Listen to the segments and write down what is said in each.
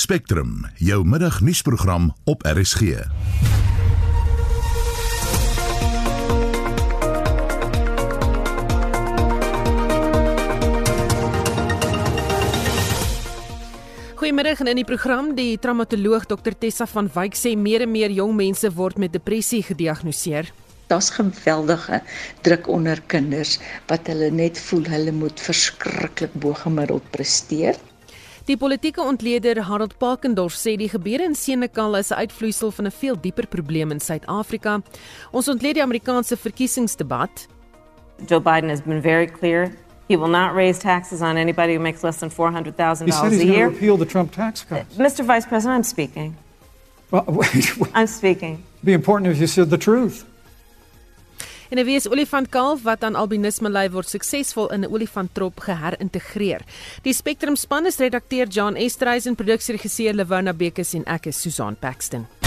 Spectrum, jou middagnuusprogram op RSG. Goeiemiddag en in die program die traumatoloog Dr Tessa van Wyk sê meer en meer jong mense word met depressie gediagnoseer. Daar's geweldige druk onder kinders wat hulle net voel hulle moet verskriklik bo-gemiddeld presteer. Die politieke ontleder Harold Parkendorf sê die gebeure in Senekal is 'n uitvloeisel van 'n veel dieper probleem in Suid-Afrika. Ons ontleed die Amerikaanse verkiesingsdebat. Joe Biden has been very clear He will not raise taxes on anybody who makes less than four hundred thousand dollars a year. Repeal the Trump tax cuts. Uh, Mr. Vice President, I'm speaking. Well, wait, wait. I'm speaking. It'd be important if you said the truth. En 'n wees olifantkalf wat aan albinisme ly word suksesvol in 'n olifanttrop geherintegreer. Die Spectrum span is redakteur John Estreisen, produksieregisseur Lewona Bekes en ek is Susan Paxton.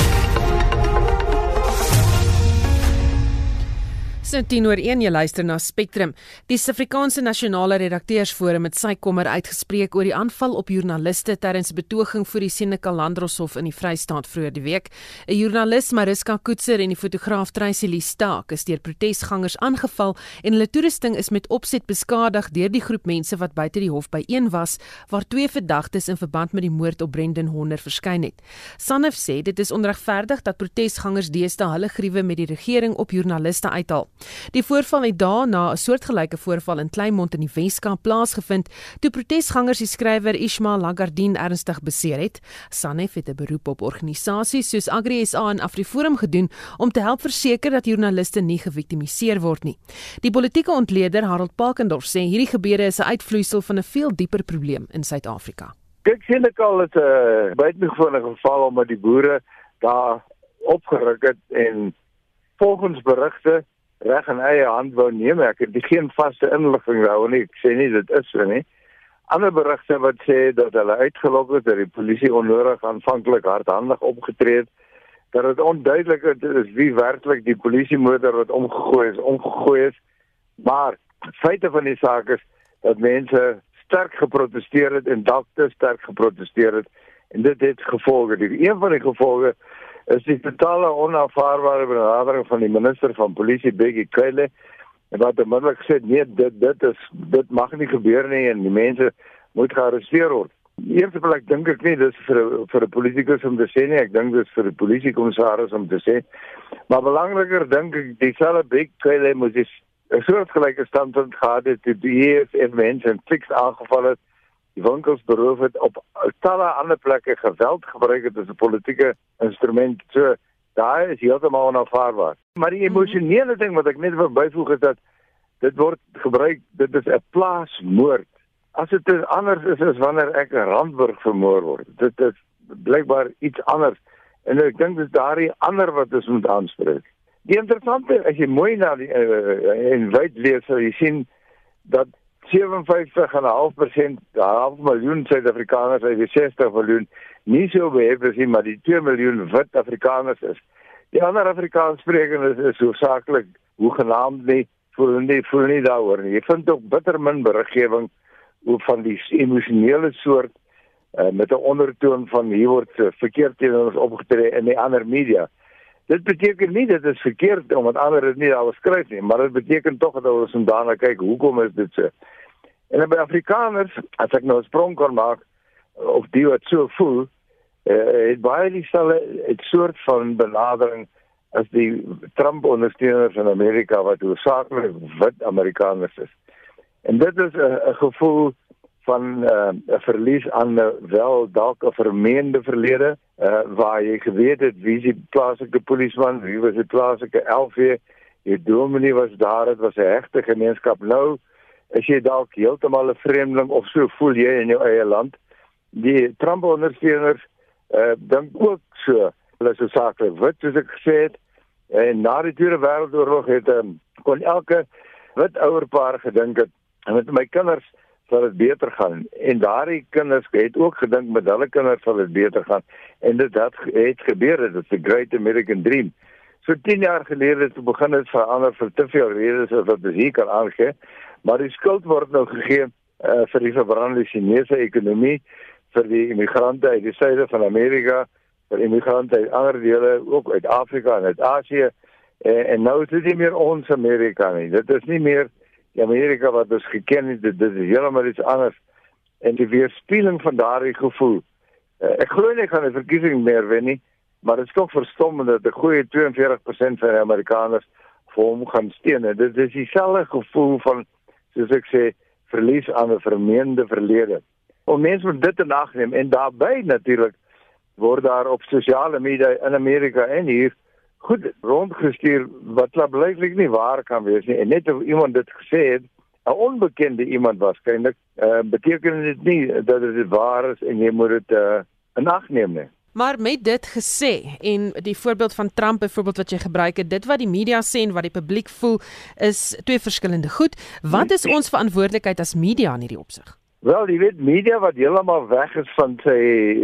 Dis 10 oor 1 jy luister na Spectrum. Die Suid-Afrikaanse Nasionale Redakteursforum het sy kommer uitgespreek oor die aanval op joernaliste tydens 'n betoging voor die Senekal Landroshof in die Vrystaat vroeër die week. 'n Joernalis, Mariska Koetser en die fotograaf Tracy Lee Staak is deur protesgangers aangeval en hulle toerusting is met opset beskadig deur die groep mense wat buite die hof byeen was waar twee verdagtes in verband met die moord op Brendan Honder verskyn het. Sanef sê dit is onregverdig dat protesgangers deesdae hulle gruwe met die regering op joernaliste uithaal. Die voorval het daarna 'n soortgelyke voorval in Kleinmond in die Weskaap plaasgevind toe protesgangers die skrywer Ismail Lagardin ernstig beseer het. Sanef het 'n beroep op organisasies soos Agri SA en AfriForum gedoen om te help verseker dat joernaliste nie geviktimiseer word nie. Die politieke ontleder Harold Pakendorf sê hierdie gebeure is 'n uitvloeisel van 'n veel dieper probleem in Suid-Afrika. Kyk sien ek al dit 'n buitengewone geval omdat die boere daar opgeruk het en volgens berigte reg in eie hand wou neem. Ek het geen vaste inligting daaroor nie. Ek sê nie dit is so nie. Ander berigte wat sê dat hulle uitgelok het dat die polisie onnodig aanvanklik hardhandig opgetree het dat dit onduidelik is wie werklik die polisie motor wat omgegooi is, omgegooi is. Maar feite van die saak is dat mense sterk geprotesteer het en dalk te sterk geprotesteer het en dit het gevolge. Die een van die gevolge is die totale onaanvaarbare benadering van die minister van polisie Bekkie Cele wat onmiddellik gesê nee dit dit is dit mag nie gebeur nie en die mense moet gearresteer word. Eerste plek dink ek nie dis vir vir 'n politikus om te sê nie, ek dink dis vir die polisiekommissaris om te sê. Maar belangriker dink ek dieselfde Bekkie Cele moet dis 'n soort gelyke standpunt gehad het die EFF mense fiks aangeval het die winkels beroof het op talle ander plekke geweld gebruik het as 'n politieke instrument. So daai is heeltemal onaanvaarbaar. Maar die mhm. emosionele ding wat ek net wil byvoeg is dat dit word gebruik, dit is 'n plaasmoord. As dit anders is as wanneer ek 'n Randburg vermoor word. Dit is blykbaar iets anders. En ek dink dis daardie ander wat ons moet aanspreek. Die interessante as jy mooi na die uh, en wyd lees, sal jy sien dat 57,5% half miljoen Suid-Afrikaners uit die 60 miljoen nie so behep is nie, maar die 2 miljoen wit Afrikaners is. Die ander Afrikaanssprekers is, is hoofsaaklik hoegenaamd nie voel nie voel nie daaroor nie. Jy vind ook bitter min beriggewing oor van die emosionele soort uh, met 'n ondertoon van hier word uh, verkeerd teenoor ons opgetree in die ander media. Dit beteken nie dit is verkeerd omdat ander dit nie daar skryf nie, maar dit beteken tog dat ons moet daarna kyk hoekom is dit so. En by Afrikaners, as ek nou 'n sprong kan maak of die wat so voel, uh, het baie dieselfde 'n soort van benadering as die Trump ondersteuners in Amerika wat hoofsaaklik wit Amerikaners is. En dit is 'n gevoel van eh, 'n uh, verlies aan uh, wel dalk 'n vermeende verlede uh, waar jy geweet het wie die plaaslike polisieman, wie was die plaaslike LV, die dominee was daar, dit was 'n regte gemeenskap. Nou is jy dalk heeltemal 'n vreemdeling of so voel jy in jou eie land. Die Trump ondersteuners uh, dink ook so. Hulle is so saaklik wit soos ek gesê het. En na die Tweede Wêreldoorlog het um, kon elke wit ouerpaar gedink het met my kinders sal dit beter gaan en daardie kinders het ook gedink met hulle kinders sal dit beter gaan en dit het, het gebeur dit is 'n great american dream so 10 jaar gelede het begin dit verander vir te veel redes wat ons hier kan aangee maar die skuld word nou gegee uh, vir die verbrande Chinese ekonomie vir die immigrante uit die suide van Amerika, vir immigrante uit ander dele, ook uit Afrika en uit Asië. En, en nou is dit nie meer ons Amerika nie. Dit is nie meer Amerika wat ons geken het. Dit, dit is heeltemal iets anders. En die weerspieëling van daardie gevoel. Uh, ek glo nie gaan 'n verkiesing meer wen nie, maar dit is tog verstommend dat 'n goeie 42% van die Amerikaners vir hom gaan steun. Dit is dieselfde gevoel van soos ek sê verlies aan 'n vermeende verlede. Om mense moet dit in ag neem en daarbey natuurlik word daar op sosiale media in Amerika en hier goed rondgestuur wat blyklik nie waar kan wees nie en net of iemand dit gesê het 'n onbekende iemand waarskynlik uh, beteken dit nie dat dit waar is en jy moet dit uh, in ag neem nie Maar met dit gesê en die voorbeeld van Trump byvoorbeeld wat jy gebruik het, dit wat die media sê en wat die publiek voel is twee verskillende goed. Wat is ons verantwoordelikheid as media in hierdie opsig? Wel, jy weet media wat heeltemal weg is van sy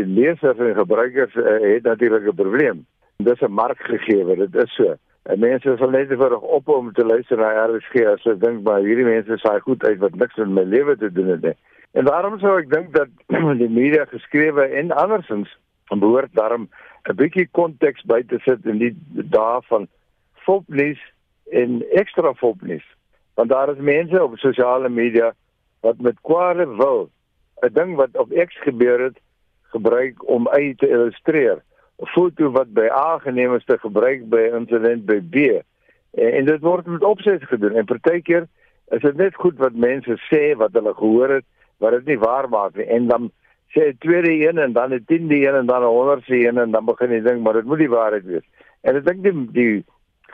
lesers en gebruikers uh, het natuurlik 'n probleem. Dis 'n markgegewe, dit is so. En mense sal net vir op om te luister na RSG as hulle dink maar hierdie mense saai goed uit wat niks met my lewe te doen het nie. En daarom sou ek dink dat die media geskrewe en andersins behoort daarom 'n bietjie konteks by te sit in die dae van fopnuus en ekstra fopnuus. Want daar is mense op sosiale media wat met kwade wil 'n ding wat op X gebeur het gebruik om uit te illustreer. 'n Foto wat by A geneem is te gebruik by insident by B. En, en dit word met opset gedoen en partykeer is dit net goed wat mense sê wat hulle gehoor het wat dit nie waar maak nie en dan sê tweede een en dan 'n tiende een en dan 'n honderdste een en dan begin jy dink maar dit moet die waarheid wees. En ek dink die die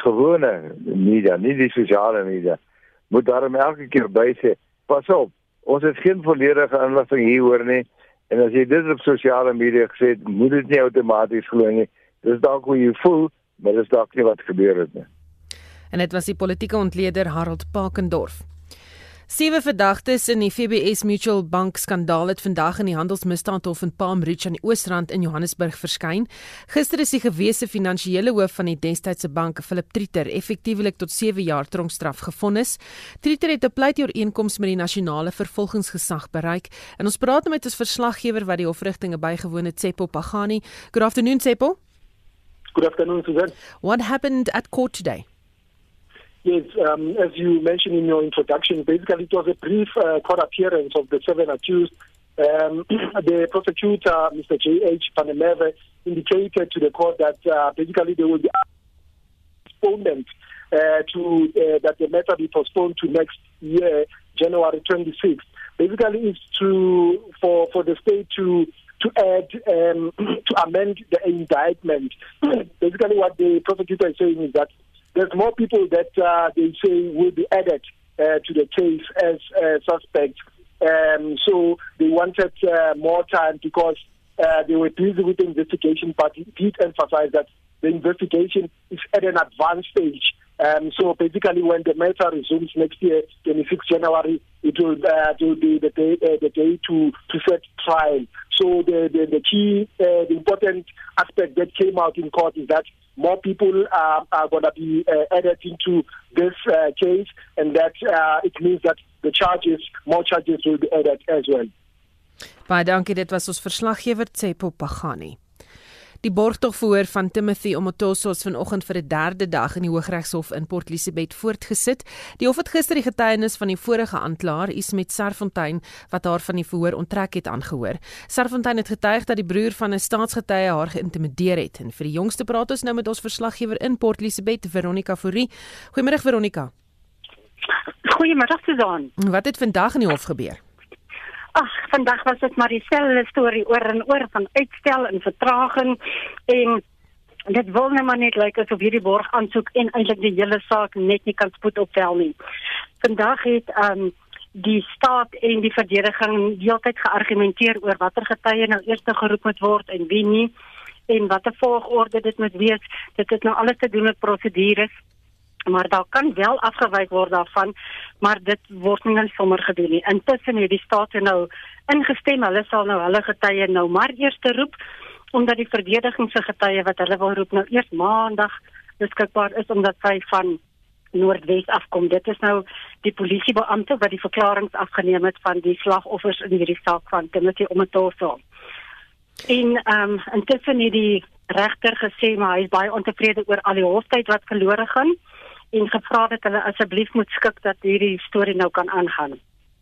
gewone media, nie die sosiale media, moet daarom elke keer by sê pas op. Ons het geen volledige inligting hier hoor nie. En as jy dit op sosiale media gesê het, moet dit nie outomaties glo nie. Dis dalk hoe jy voel, maar dis dalk nie wat gebeur het nie. En dit was die politieke ontleder Harold Pakendorf. Sewe verdagtes in die FBS Mutual Bank skandaal het vandag in die handelsmisdaadhof in Palm Ridge aan die Oosrand in Johannesburg verskyn. Gister is die gewese finansiële hoof van die destydse bank, Philip Trieter, effektiewelik tot 7 jaar tronkstraf gevonnis. Trieter het 'n pleitooreenkoms met die nasionale vervolgingsgesag bereik. En ons praat nou met 'n verslaggewer wat die hofrigtinge bygewoon het, Tsepo Pagani. Good afternoon, Tsepo. Good afternoon, Susan. What happened at court today? Yes, um, as you mentioned in your introduction, basically it was a brief uh, court appearance of the seven accused. Um, the prosecutor, Mr. J.H. Panemeve, indicated to the court that uh, basically they will be postponed uh, to uh, that the matter be postponed to next year, January 26th. Basically, it's to for for the state to to add um, to amend the indictment. basically, what the prosecutor is saying is that there's more people that uh, they say will be added uh, to the case as uh, suspects. Um, so they wanted uh, more time because uh, they were busy with the investigation, but he did emphasize that the investigation is at an advanced stage. Um, so basically, when the matter resumes next year, 26 January, it will, uh, it will be the day, uh, the day to, to set trial. So the, the, the key, uh, the important aspect that came out in court is that more people uh, are going to be uh, added into this uh, case, and that it means that the charges, more charges will be added as well. Baie dankie, dit was ons verslaggewer Tsepo Pagani. Die borgtogverhoor van Timothy Omotoso is vanoggend vir 'n derde dag in die Hooggeregshof in Port Elizabeth voortgesit. Die hof het gister die getuienis van die vorige aanklaer, Ismet Sarfontein, wat haar van die verhoor onttrek het, aangehoor. Sarfontein het getuig dat die broer van 'n staatsgetuie haar geïntimideer het. En vir die jongste praat ons nou met ons verslaggewer in Port Elizabeth, Veronica Fourie. Goeiemôre Veronica. Goeiemôre Susan. Wat het vandag in die hof gebeur? Ag, vandag was dit maar dieselfde storie oor en oor van uitstel en vertraging en dit wil net maar net lyk asof hierdie borg aansoek en eintlik die hele saak net nie kan spoed optel nie. Vandag het um die staat en die verdediging heeltyd geargumenteer oor watter getuie nou eers geroep moet word en wie nie en watter volgorde dit moet wees. Dit het nou alles te doen met prosedures maar daar kan wel afgewyk word daarvan maar dit word nie net sommer gedoen nie. Intussen het die staat nou ingestem. Hulle sal nou hulle getuie nou maar eers te roep omdat die verdediging se getuie wat hulle wil roep nou eers maandag beskikbaar is omdat sy van Noordwes afkom. Dit is nou die polisiebeampte wat die verklaringe afgeneem het van die slagoffers in hierdie saak van Timothy Omotoso En ehm um, intussen het die regter gesê maar hy is baie ontevrede oor al die hoftyd wat verlore gaan en gevra dat hulle asseblief moet skik dat hierdie storie nou kan aangaan.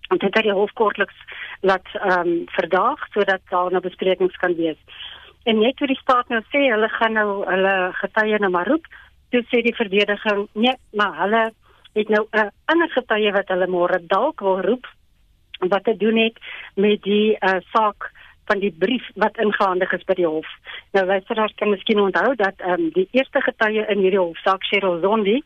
En dit het die hof kortliks laat ehm um, verdaag sodat daar nou besprekings kan wees. En net toe die staat nou sê hulle gaan nou hulle getuie nou maar roep, toe sê die verdediging nee, maar hulle het nou 'n uh, ander getuie wat hulle môre dalk wil roep wat te doen het met die uh, saak van die brief wat ingehandig is by die hof. Nou luisteraars kan miskien onthou dat ehm um, die eerste getuie in hierdie hofsaak Cheryl Zondi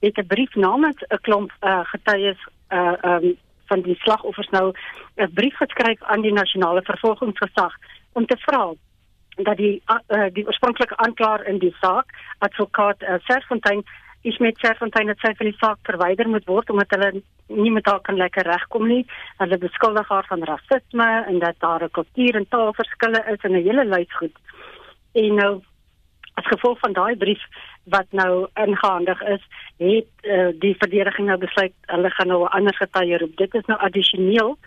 het 'n brief namens 'n klomp uh, getuies uh ehm um, van die slagoffers nou 'n brief geskryf aan die nasionale vervolgingsgesag om te vra dat die uh, die oorspronklike aanklaer in die saak advokaat uh, Serfontein is met Serfontein het sy van die saak verwyder moet word omdat hulle nie met haar kan lekker regkom nie. Hulle beskuldig haar van rasisme en dat daar 'n kultuur en taalverskille is en 'n hele lys goed. En nou as gevolg van daai brief wat nou ingehandig is, het uh, die verdediging nou besluit hulle gaan nou 'n ander getuie roep. Dit is nou addisioneel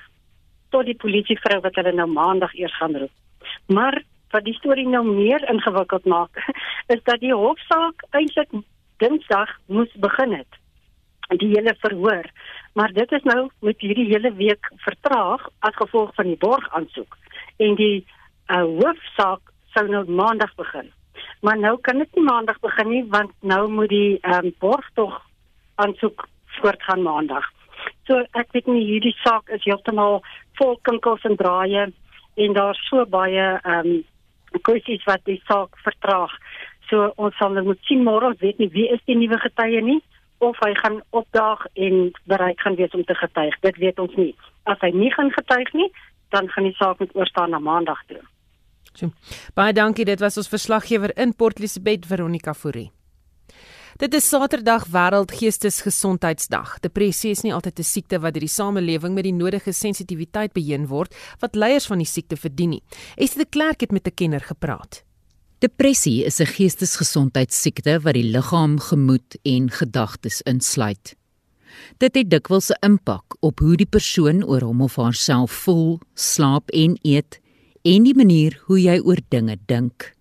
tot die polisievrou wat hulle nou maandag eers gaan roep. Maar wat die storie nou meer ingewikkeld maak, is dat die hofsaak eintlik Dinsdag moes begin het die hele verhoor. Maar dit is nou met hierdie hele week vertraag as gevolg van die borgaansoek en die uh, hoofsaak sou nou maandag begin. Maar nou kan dit nie maandag begin nie want nou moet die um, borgtog aansoek voortgaan maandag. So ek weet nie hierdie saak is heeltemal vol kinkels en draaie en daar's so baie ehm um, kwessies wat die saak vertraag. So ons sal nou moet sien môre, ons weet nie wie is die nuwe getuie nie of hy gaan opdaag en bereid gaan wees om te getuig. Dit weet ons nie. As hy nie gaan getuig nie, dan gaan die saak met oorstaan na maandag toe. So, baie dankie. Dit was ons verslaggewer in Port Elizabeth Veronica Fourie. Dit is Saterdag Wêreld Geestesgesondheidsdag. Depressie is nie altyd 'n siekte wat deur die samelewing met die nodige sensitiwiteit beheen word wat leiers van die siekte verdien nie. Esther de Klerk het met 'n kenner gepraat. Depressie is 'n geestesgesondheidsiekte wat die liggaam, gemoed en gedagtes insluit. Dit het dikwels 'n impak op hoe die persoon oor hom of haarself voel, slaap en eet en die manier hoe jy oor dinge dink.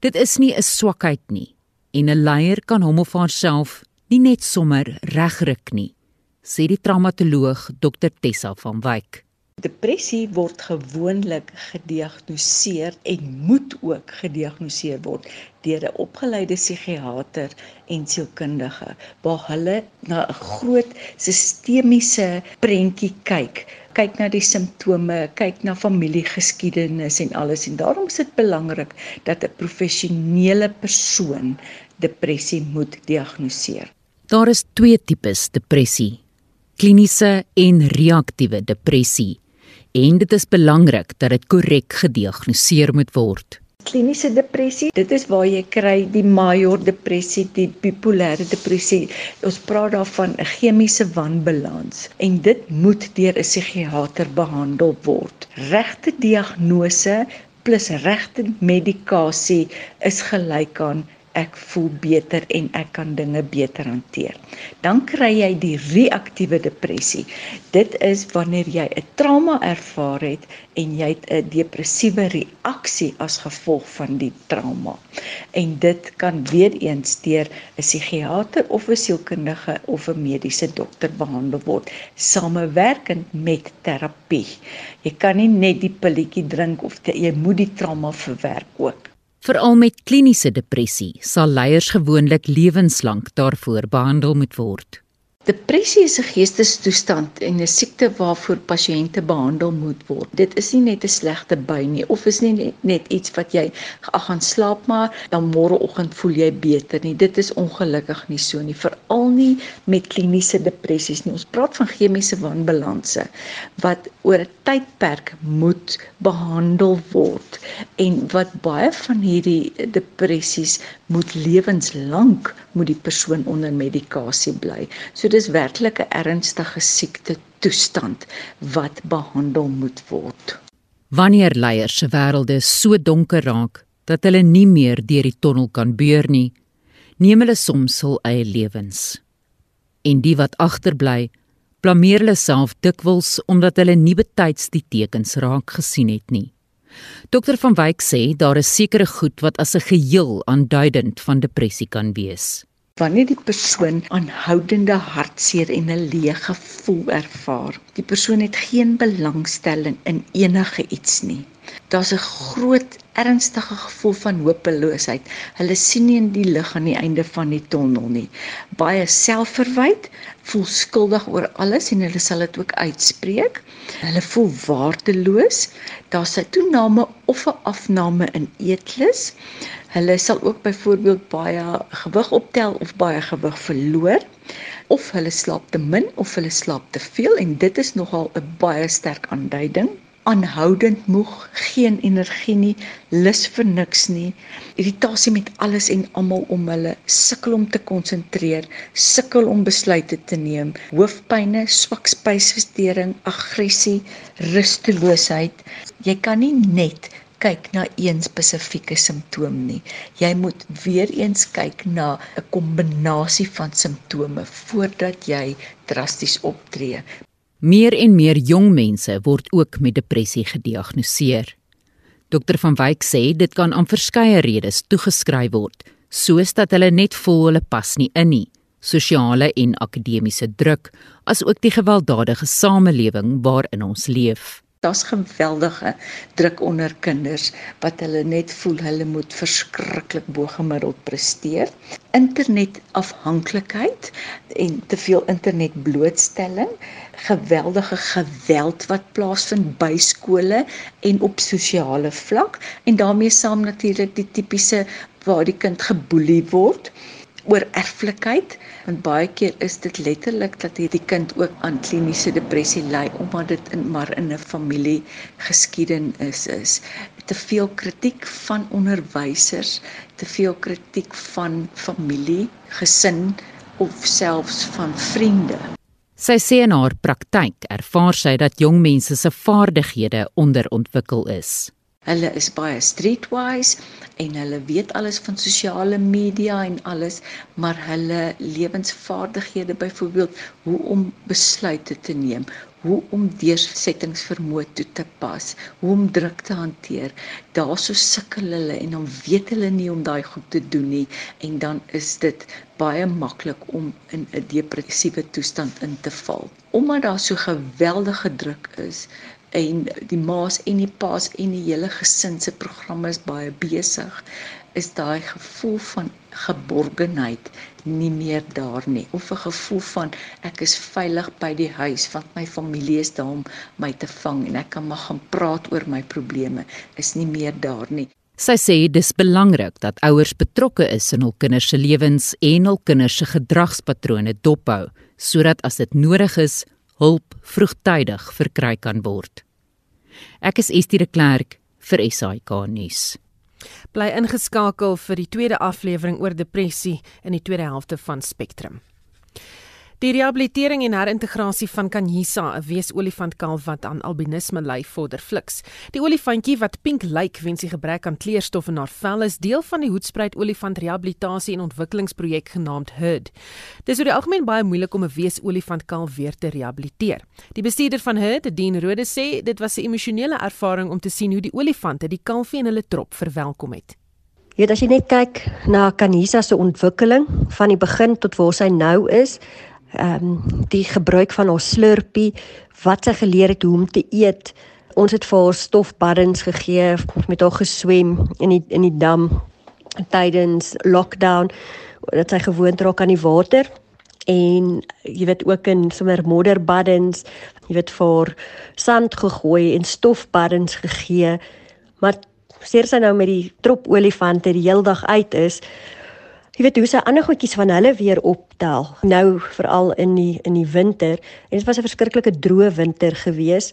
Dit is nie 'n swakheid nie en 'n leier kan hom of haarself nie net sommer regryk nie, sê die traumatoloog Dr Tessa van Wyk. Depressie word gewoonlik gediagnoseer en moet ook gediagnoseer word deur 'n opgeleide psigiater en sielkundige waar hulle na 'n groot sistemiese prentjie kyk kyk na die simptome, kyk na familiegeskiedenis en alles en daarom is dit belangrik dat 'n professionele persoon depressie moet diagnoseer. Daar is twee tipes depressie: kliniese en reaktiewe depressie en dit is belangrik dat dit korrek gediagnoseer moet word. Kliniese depressie, dit is waar jy kry die major depressie, die bipolêre depressie. Ons praat daarvan 'n chemiese wanbalans en dit moet deur 'n psigiater behandel word. Regte diagnose plus regte medikasie is gelyk aan ek voel beter en ek kan dinge beter hanteer. Dan kry jy die reaktiewe depressie. Dit is wanneer jy 'n trauma ervaar het en jy het 'n depressiewe reaksie as gevolg van die trauma. En dit kan weer eens deur 'n psigiater of 'n sielkundige of 'n mediese dokter behandel word samewerkend met terapie. Jy kan nie net die pilletjie drink of te, jy moet die trauma verwerk ook. Veral met kliniese depressie sal leiers gewoonlik lewenslank daarvoor behandel moet word. Depressie is 'n geestestoestand en 'n siekte waarvoor pasiënte behandel moet word. Dit is nie net 'n slegte by nie of is nie net iets wat jy ag gaan slaap maar dan môreoggend voel jy beter nie. Dit is ongelukkig nie so nie, veral nie met kliniese depressies nie. Ons praat van chemiese wanbalanse wat oor 'n tydperk moet behandel word en wat baie van hierdie depressies moet lewenslank moet die persoon onder medikasie bly. So dis werklik 'n ernstige siekte toestand wat behandel moet word. Wanneer leiers se wêrelde so donker raak dat hulle nie meer deur die tonnel kan beur nie, neem hulle soms hul eie lewens. En die wat agterbly, blameer hulle self dikwels omdat hulle nie betyds die tekens raak gesien het nie. Dr van Wyk sê daar is sekere goed wat as 'n geheel aanduidend van depressie kan wees. Wanneer die persoon aanhoudende hartseer en 'n leë gevoel ervaar, die persoon het geen belangstelling in enige iets nie. Daar's 'n groot ernstige gevoel van hopeloosheid. Hulle sien nie in die lig aan die einde van die tonnel nie. Baie selfverwyd, voel skuldig oor alles en hulle sal dit ook uitspreek. Hulle voel waardeloos. Daar's 'n toename of 'n afname in eetlus. Hulle sal ook byvoorbeeld baie gewig optel of baie gewig verloor of hulle slaap te min of hulle slaap te veel en dit is nogal 'n baie sterk aanduiding aanhoudend moeg, geen energie nie, lus vir niks nie, irritasie met alles en almal om hulle, sukkel om te konsentreer, sukkel om besluite te neem, hoofpynne, swak spysvertering, aggressie, rusteloosheid. Jy kan nie net kyk na een spesifieke simptoom nie. Jy moet weer eens kyk na 'n kombinasie van simptome voordat jy drasties optree. Meer en meer jong mense word ook met depressie gediagnoseer. Dr van Wyk sê dit kan aan verskeie redes toegeskryf word, soos dat hulle net voel hulle pas nie in nie, sosiale en akademiese druk, asook die gewelddadige samelewing waarin ons leef daar's geweldige druk onder kinders wat hulle net voel hulle moet verskriklik bo-gemiddeld presteer. Internetafhanklikheid en te veel internetblootstelling, geweldige geweld wat plaasvind by skole en op sosiale vlak en daarmee saam natuurlik die tipiese waar die kind geboelie word oor erflikheid want baie keer is dit letterlik dat hierdie kind ook aan kliniese depressie ly omdat dit in maar in 'n familie geskiedenis is te veel kritiek van onderwysers te veel kritiek van familie gesin of selfs van vriende Sy sê in haar praktyk ervaar sy dat jong mense se vaardighede onderontwikkel is. Hulle is baie streetwise en hulle weet alles van sosiale media en alles, maar hulle lewensvaardighede byvoorbeeld hoe om besluite te neem, hoe om deursettingsvermoë toe te pas, hoe om druk te hanteer. Daarso sukkel hulle en dan weet hulle nie om daai goed te doen nie en dan is dit baie maklik om in 'n depressiewe toestand in te val. Omdat daar so geweldige druk is, en die ma's en die pa's en die hele gesin se programme is baie besig is daai gevoel van geborgenheid nie meer daar nie of 'n gevoel van ek is veilig by die huis want my familie is daar om my te vang en ek kan maar gaan praat oor my probleme is nie meer daar nie Sy sê dis belangrik dat ouers betrokke is in hul kinders se lewens en hul kinders se gedragspatrone dophou sodat as dit nodig is hulp vroegtydig verkry kan word. Ek is Estie de Klerk vir SAK nuus. Bly ingeskakel vir die tweede aflewering oor depressie in die tweede helfte van Spectrum. Die rehabilitering en herintegrasie van Kanyisa, 'n weesolifantkalf wat aan albinisme ly, vorder fliks. Die olifantjie wat pink lyk weens die gebrek aan kleurstof in haar vel is deel van die Hoedspruit Olifant Rehabilitasie en Ontwikkelingsprojek genaamd HUD. Dis oor die algemeen baie moeilik om 'n weesolifantkalf weer te rehabiliteer. Die bestuurder van HUD, Dean Rode, sê dit was 'n emosionele ervaring om te sien hoe die olifante die kalfie in hulle trop verwelkom het. Weet as jy net kyk na Kanisa se ontwikkeling van die begin tot waar sy nou is, ehm um, die gebruik van haar slurpie, wat sy geleer het hoe om te eet. Ons het vir haar stofbaddens gegee, met haar geswem in die in die dam tydens lockdown dat sy gewoond raak aan die water en jy weet ook in sommer modderbaddens, jy weet vir sand gegooi en stofbaddens gegee. Maar seer sy nou met die trop olifante die heeldag uit is, Jy weet hoe se ander goedjies van hulle weer optel. Nou veral in die in die winter. En dit was 'n verskriklike droë winter gewees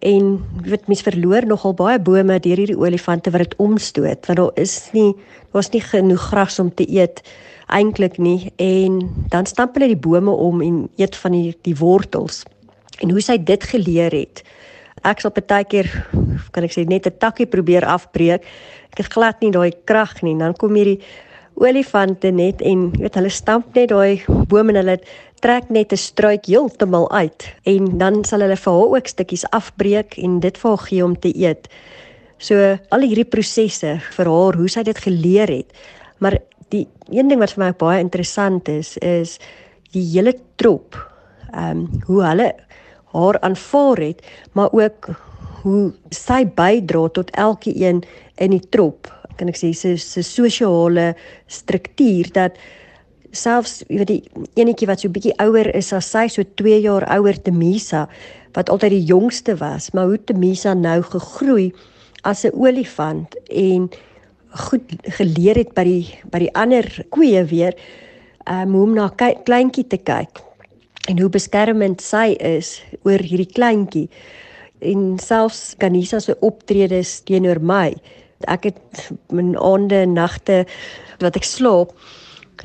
en jy weet mense verloor nogal baie bome deur hierdie olifante wat dit omstoot want daar is nie daar's nie genoeg gras om te eet eintlik nie en dan stamp hulle die bome om en eet van die die wortels. En hoe sy dit geleer het. Ek sal baie keer kan ek sê net 'n takkie probeer afbreek. Ek het glad nie daai krag nie. Dan kom hierdie olifante net en weet hulle stamp net daai boom en hulle trek net 'n struik heeltemal uit en dan sal hulle vir haar ook stukkies afbreek en dit vir haar gee om te eet. So al hierdie prosesse vir haar, hoe sy dit geleer het. Maar die een ding wat vir my baie interessant is, is die hele trop. Ehm um, hoe hulle haar aanvaar het, maar ook hoe sy bydra tot elkeen in die trop. Kan ek sê sy se sosiale struktuur dat selfs jy weet die enetjie wat so bietjie ouer is as sy so 2 jaar ouer Temisa wat altyd die jongste was, maar hoe Temisa nou gegroei as 'n olifant en goed geleer het by die by die ander koeie weer um, om na kleintjie te kyk en hoe beskermend sy is oor hierdie kleintjie. En selfs Kanisa se optredes teenoor my ek het my aande en nagte wat ek slaap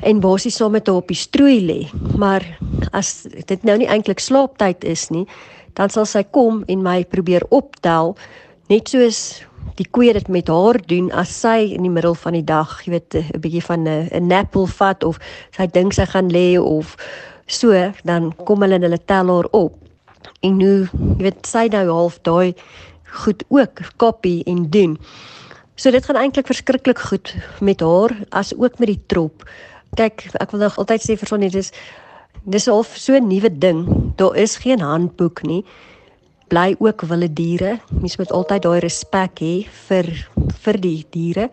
en basies saam met haar op die strooi lê. Maar as dit nou nie eintlik slaaptyd is nie, dan sal sy kom en my probeer optel net soos die koeie dit met haar doen as sy in die middel van die dag, jy weet, 'n bietjie van 'n 'n nappel vat of sy dink sy gaan lê of so, dan kom hulle en hulle tel haar op. En nou, jy weet, sy nou half daai goed ook kopie en doen. So dit gaan eintlik verskriklik goed met haar as ook met die trop kyk ek wil nog altyd sê vir sonnie dis dis al so 'n nuwe ding. Daar is geen handboek nie. Bly ook wilde diere. Mens moet altyd daai respek hê vir vir die diere.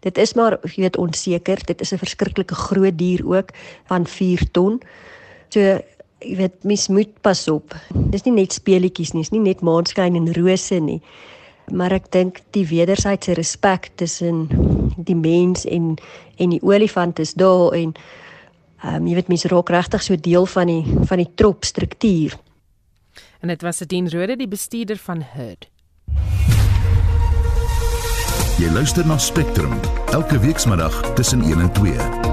Dit is maar jy weet onseker. Dit is 'n verskriklike groot dier ook van 4 ton. So jy weet mens moet pas op. Dis nie net speelietjies nie dis nie net maanskyn en rose nie maar ek dink die wederwysige respek tussen die mens en en die olifant is daar en ehm um, jy weet mense raak regtig so deel van die van die trop struktuur. En dit was Adien Rode die bestuurder van Herd. Jy luister na Spectrum elke weekmiddag tussen 1 en 2.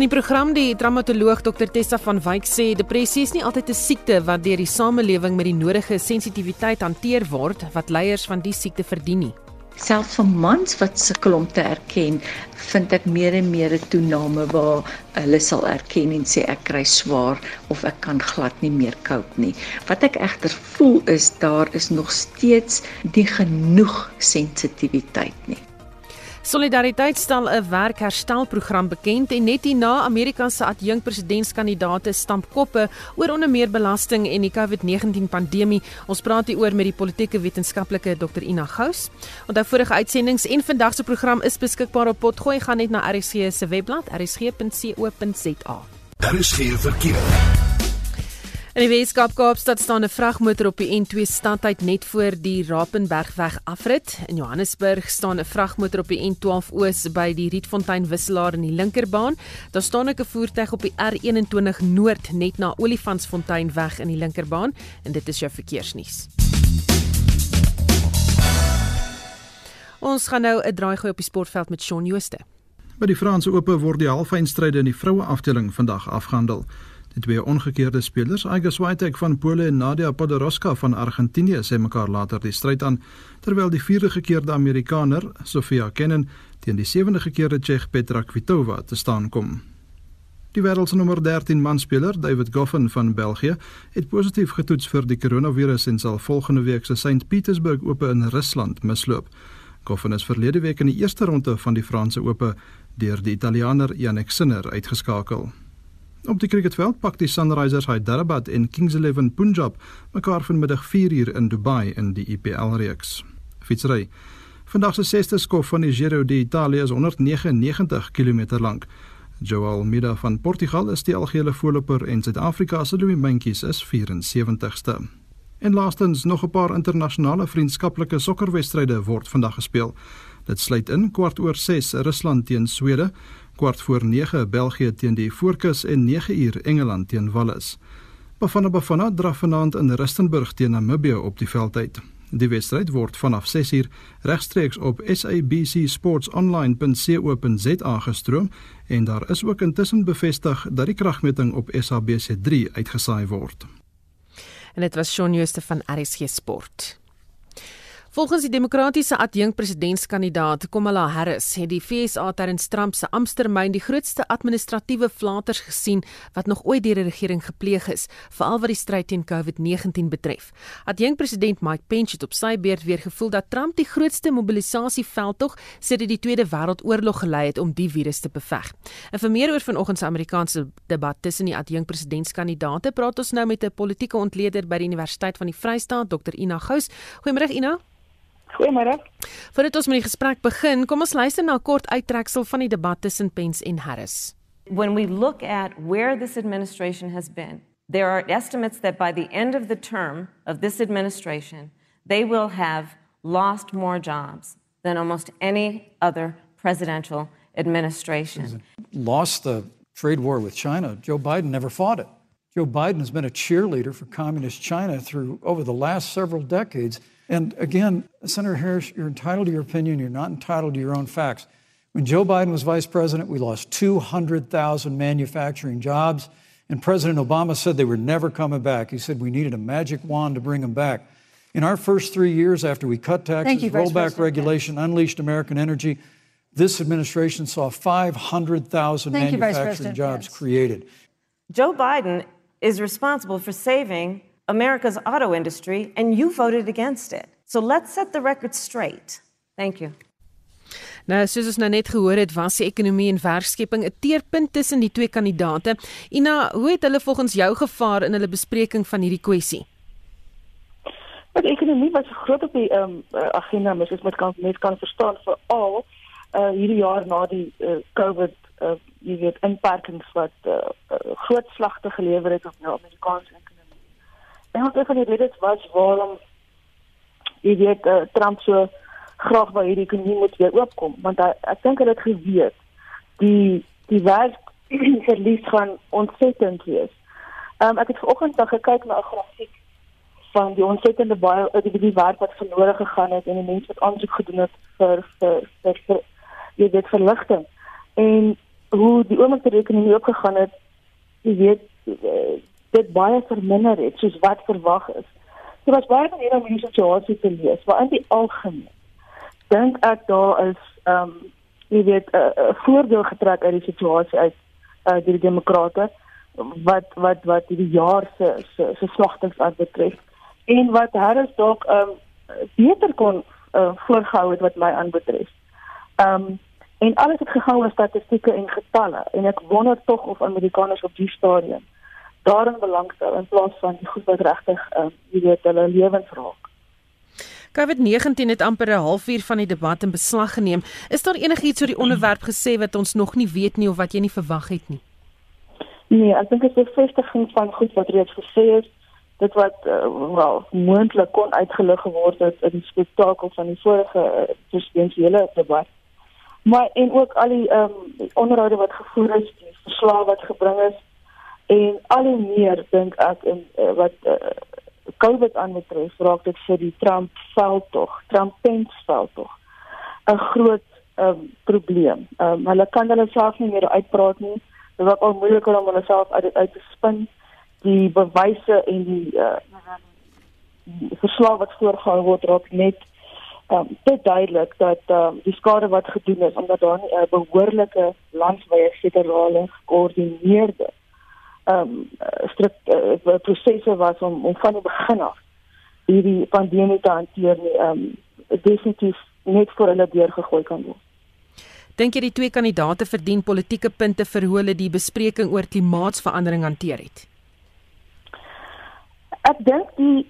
In die program die traumatoloog Dr Tessa van Wyk sê depressie is nie altyd 'n siekte wat deur die samelewing met die nodige sensitiwiteit hanteer word wat leiers van die siekte verdien nie. Selfs vir mans wat sukkel om te erken, vind ek meer en meer 'n toename waar hulle sal erken en sê ek kry swaar of ek kan glad nie meer cope nie. Wat ek egter voel is daar is nog steeds nie genoeg sensitiwiteit nie. Solidariteit stel 'n werkherstelprogram bekend en net hierna Amerika se adjunkpresidentskandidaate stamp koppe oor onder meer belasting en die COVID-19 pandemie. Ons praat hier oor met die politieke wetenskaplike Dr Ina Gous. Onthou vorige uitsendings en vandag se program is beskikbaar op Potgooi gaan net na RSG se webblad rsg.co.za. Daar is geen verkeer. In die Weskaap Kaapstad staan 'n vragmotor op die N2 standheid net voor die Rapenbergweg afrit. In Johannesburg staan 'n vragmotor op die N12 oos by die Rietfontein wisselaar in die linkerbaan. Daar staan ook 'n voertuig op die R21 noord net na Olifantsfontein weg in die linkerbaan en dit is jou verkeersnuus. Ons gaan nou 'n draai gooi op die sportveld met Shaun Jooste. By die Franse Ope word die halfeindstryde in die vroue afdeling vandag afgehandel. Die twee ongekeerde spelers, Iga Swiatek van Pole en Nadia Podoroska van Argentinië, sê mekaar later die stryd aan, terwyl die vierde gekeerde Amerikaner, Sofia Kenin, teen die sewende gekeerde Tsjech Petra Kvitova te staan kom. Die wêreld se nommer 13 manspeler, David Goffin van België, het positief getoets vir die koronavirus en sal volgende week se St Petersburg Ope in Rusland misloop. Goffin is verlede week in die eerste ronde van die Franse Ope deur die Italianer Yannick Sinner uitgeskakel. Op die cricketveld pak die Sunrisers Hyderabad en Kings 11 Punjab mekaar vanmiddag 4uur in Dubai in die IPL reeks. Fietsry. Vandag se sesde skof van die Giro d'Italia is 199 km lank. Joao Almeida van Portugal is die algehele voorloper en Suid-Afrika se Louis Mentjes is 74ste. En laastens nog 'n paar internasionale vriendskaplike sokkerwedstryde word vandag gespeel. Dit sluit in kwart oor 6 Rusland teen Swede, kwart voor 9 België teen die Voorkus en 9 uur Engeland teen Wallis. Bafana Bafana draf vanaand in Rustenburg teen Namibië op die veldtyd. Die wedstryd word vanaf 6 uur regstreeks op sabcsportsonline.co.za gestroom en daar is ook intussen bevestig dat die kragmeting op SABC3 uitgesaai word. En dit was Shaun Jooste van RSG Sport. Volgens die demokratiese adjunkpresidentskandidaat Kamala Harris het die FSA terwyl Trump se amptetermyn die grootste administratiewe flaters gesien wat nog ooit deur die regering gepleeg is, veral wat die stryd teen COVID-19 betref. Adjunkpresident Mike Pence het op sy beurt weer gevoel dat Trump die grootste mobilisasieveldtog sedert die Tweede Wêreldoorlog gelei het om die virus te beveg. En vir meer oor vanoggend se Amerikaanse debat tussen die adjunkpresidentskandidaate, praat ons nou met 'n politieke ontleder by die Universiteit van die Vrystaat, Dr. Ina Gous. Goeiemôre Ina. Goeiemôre. Voordat ons met die gesprek begin, kom ons luister na 'n kort uittreksel van die debat tussen Pence en Harris. When we look at where this administration has been, there are estimates that by the end of the term of this administration, they will have lost more jobs than almost any other presidential administration. Lost the trade war with China. Joe Biden never fought it. Joe Biden has been a cheerleader for communist China through over the last several decades. And again, Senator Harris, you're entitled to your opinion. You're not entitled to your own facts. When Joe Biden was vice president, we lost 200,000 manufacturing jobs. And President Obama said they were never coming back. He said we needed a magic wand to bring them back. In our first three years after we cut taxes, you, rolled back President. regulation, unleashed American energy, this administration saw 500,000 Thank you, manufacturing jobs Pence. created. Joe Biden is responsible for saving America's auto industry, and you voted against it. So let's set the record straight. Thank you. Nou soos ons nou net gehoor het, was die ekonomie en werkskepping 'n teerpunt tussen die twee kandidaate. Ina, hoe het hulle volgens jou gevaar in hulle bespreking van hierdie kwessie? Maar die ekonomie was groot op die ehm um, agenda, mens is met kan net kan verstaan veral uh hierdie jaar na die uh, COVID uh jy weet inperkings wat uh, uh groot slagte gelewer het op die Amerikaanse ekonomie. En wat een van die redes was waarom jy weet uh, Trump so graag wou hierdie ekonomie moet weer oopkom, want hy, ek dink hulle het geweet die die werk verlies gaan ontsettend wees. Ehm um, ek het vanoggend dan gekyk na 'n grafiek van die ontsettende baie uit die, die werk wat verlore gegaan het en die mense wat aansoek gedoen het vir vir vir, vir jy weet verligting en hoe die oomblik die rekening opgegaan het jy weet eh, dit baie verminder het soos wat verwag is. So was baie van hierdie mense situasie te lees, maar in die algemeen dink ek daar is ehm um, jy weet 'n uh, uh, voordeel getrek uit die situasie uit uh, deur die demokrate wat wat wat die jaar se se se slagtings aanbetref en wat Harris dalk ehm um, beter kon uh, voorgehou het wat my aanbetref. Ehm um, en alles het gegaan oor statistieke en getalle en ek wonder tog of Amerikaners op die stadium daarin belangstel in plaas van die goed wat regtig um, jy weet hulle lewens raak. COVID-19 het amper 'n halfuur van die debat in beslag geneem. Is daar enigiets oor die onderwerp gesê wat ons nog nie weet nie of wat jy nie verwag het nie? Nee, ek dink dit is 'n bevestiging van goed wat reeds gesê is. Dit wat uh, wel moontlik kon uitgelig geword het in die spektakel van die vorige uh, presidensiële debat. Maar en ook al die ehm um, onderhoude wat gevoer is, die verslae wat gebring is en al hoe meer dink ek in uh, wat uh, COVID aanbetref, raak dit vir die Trump veldtog, Trump Pence veldtog 'n groot um, probleem. Um, hulle kan hulle self nie meer uitpraat nie. Dit word al moeiliker om hulle self uit uit te spin. Die bewyse en die uh verslag wat voorgehou word raak net um, te duidelik dat um, die skade wat gedoen is omdat daar nie 'n behoorlike landwyse federale gekoördineerde ehm um, strukture uh, prosesse was om om van die begin af hierdie pandemie te hanteer nie ehm um, definitief net voor hulle deurgegooi kan word. Dink jy die twee kandidaate verdien politieke punte vir hoe hulle die bespreking oor klimaatsverandering hanteer het? Ek dink die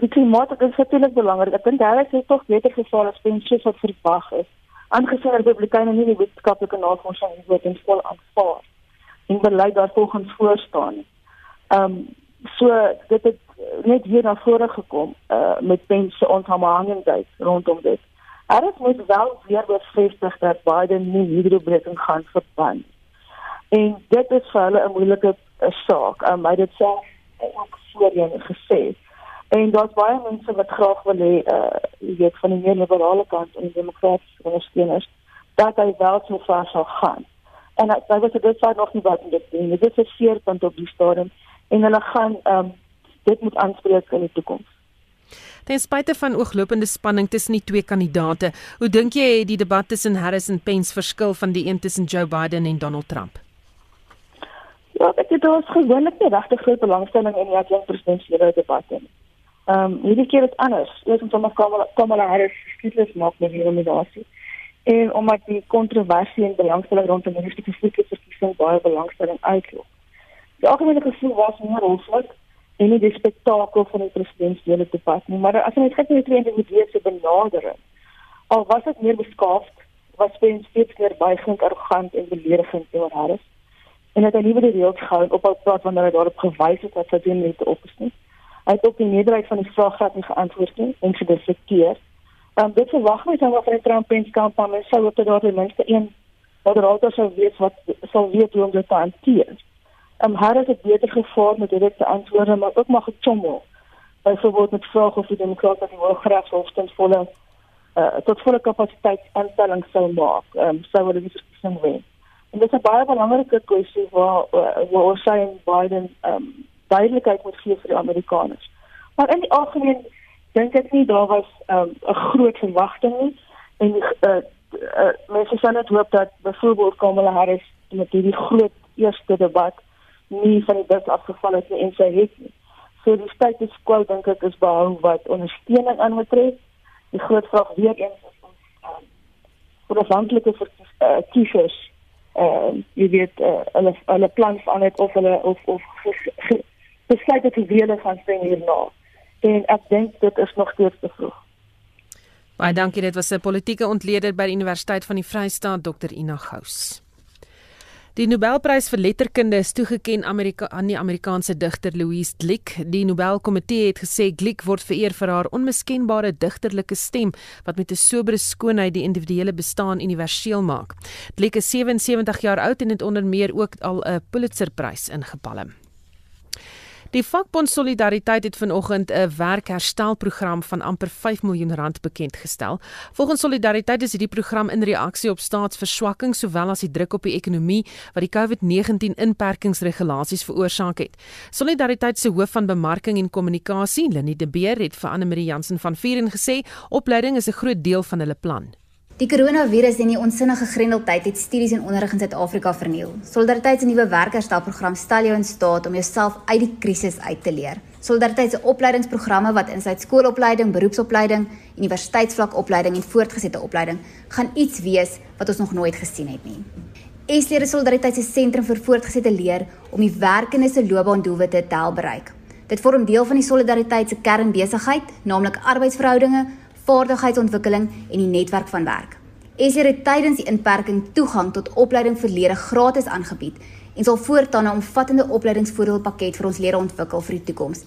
die klimaat is natuurlik belangrik. Ek dink daar is tog beter geval as pensioen wat verwag is. Aangesien Republikeine nie die wetenskaplike navorsing wat in vol aanvaar en beleid daar volgens voor staan nie. Ehm um, so dit het net weer na vore gekom uh met pensioen onthangingheid rondom dit. Er is moet wel weer bevestig dat Biden nie hydrobreking gaan verband. En dit is vir hulle 'n moeilike uh, saak. Um, hy dit self ook voorheen gesê. En daar's baie mense wat graag wil hê uh jy weet van die meer liberale kant en die demokratiese ondersteuners dat hy wel so ver sal gaan. En hy hy was dit sou nog nie wat dit doen. Dit is 'n seerpunt op die stadium en hulle gaan ehm um, dit moet aanspreek in die toekoms. Ten spyte van ooglopende spanning tussen die twee kandidaate, hoe dink jy het die debat tussen Harris en Pence verskil van die een tussen Joe Biden en Donald Trump? Ja, ek het daar gewoonlik nie regtig groot belangstelling in die adjunkt presidentsiële debatte nie. Ehm um, hierdie keer is anders. Ons het sommer Kamala, Kamala Harris skietlis maak met die nominasie. En omdat die kontroversie en belangstelling rondom hierdie spesifieke verkiesing baie belangstelling uitloop. Die algemene gevoel was meer hoflik en nie die spektakel van die presidentsiële debat nie, maar as jy kyk na die twee individue se benadering, al was dit meer beskaafd, was Pence steeds meer buigend, arrogant en beledigend teenoor Harris en het hy nie weer die reëls gehou op al praat wanneer hy daarop gewys het dat sy dit net opgestel. Hy het op die meerderheid van die vrae nie geantwoord nie en gedefekteer. Um, dit verwag mens dan van die Trump Pence kampanje sou op dat ten minste een moderator sou weet wat sou weet hoe om dit te hanteer. Um, Harris het beter gevaar met direkte antwoorde, maar ook maar gechommel. Byvoorbeeld met vrae of die demokrate die hooggeregshof ten volle uh, tot volle kapasiteit aanstelling sou maak. Um, sou hulle die verkiesing wen. En dit is 'n baie belangrike kwessie waar waar ons sien Biden ehm um, duidelikheid moet gee vir die Amerikaners. Maar in die algemeen dink ek nie daar was ehm, 'n um, groot verwagting nie en uh, uh, mense sou net hoop dat byvoorbeeld Kamala Harris met hierdie groot eerste debat nie van die bus afgeval het nie en sy het nie. So die status quo dink ek is behou wat ondersteuning aanbetref. Die groot vraag weer eens is ons ehm um, vir afhanklike uh, kiesers uh jy weet uh, hulle hulle plan van dit of hulle of of besluit te wiele gaan stem hierna. En ek dink dit is nog steeds te vroeg. Baie dankie dit was 'n politieke ontleder by die Universiteit van die Vrystaat Dr Ina Gous. Die Nobelprys vir letterkunde is toegekend Amerika aan die Amerikaanse digter Louise Glück. Die Nobelkomitee het gesê Glück word vereer vir haar onmiskenbare digterlike stem wat met 'n sobere skoonheid die individuele bestaan universeel maak. Glück is 77 jaar oud en het onder meer ook al 'n Pulitzerprys ingepalem. Die vakbond Solidariteit het vanoggend 'n werkherstelprogram van amper 5 miljoen rand bekend gestel. Volgens Solidariteit is hierdie program in reaksie op staatsverswakking sowel as die druk op die ekonomie wat die COVID-19 inperkingsregulasies veroorsaak het. Solidariteit se hoof van bemarking en kommunikasie, Lenie De Beer, het vir Anne Marie Jansen van Vieren gesê opleiding is 'n groot deel van hulle plan. Die koronavirus en die onsinnige grendeltyd het studies en onderrig in Suid-Afrika verniel. Solidariteit se nuwe werkerstelprogram stel jou in staat om jouself uit die krisis uit te leer. Solidariteit se opleidingsprogramme wat insluit skoolopleiding, beroepsopleiding, universiteitsvlakopleiding en voortgesette opleiding, gaan iets wees wat ons nog nooit gesien het nie. Esleer Solidariteit se sentrum vir voortgesette leer om die werkende se loopbaandoelwitte te help bereik. Dit vorm deel van die Solidariteit se kernbesigheid, naamlik arbeidsverhoudinge, vaardigheidsontwikkeling en die netwerk van werk. Esler het tydens die inperking toegang tot opleiding vir lede gratis aangebied en sal voortaan 'n omvattende opleidingsvoordeelpakket vir ons lede ontwikkel vir die toekoms.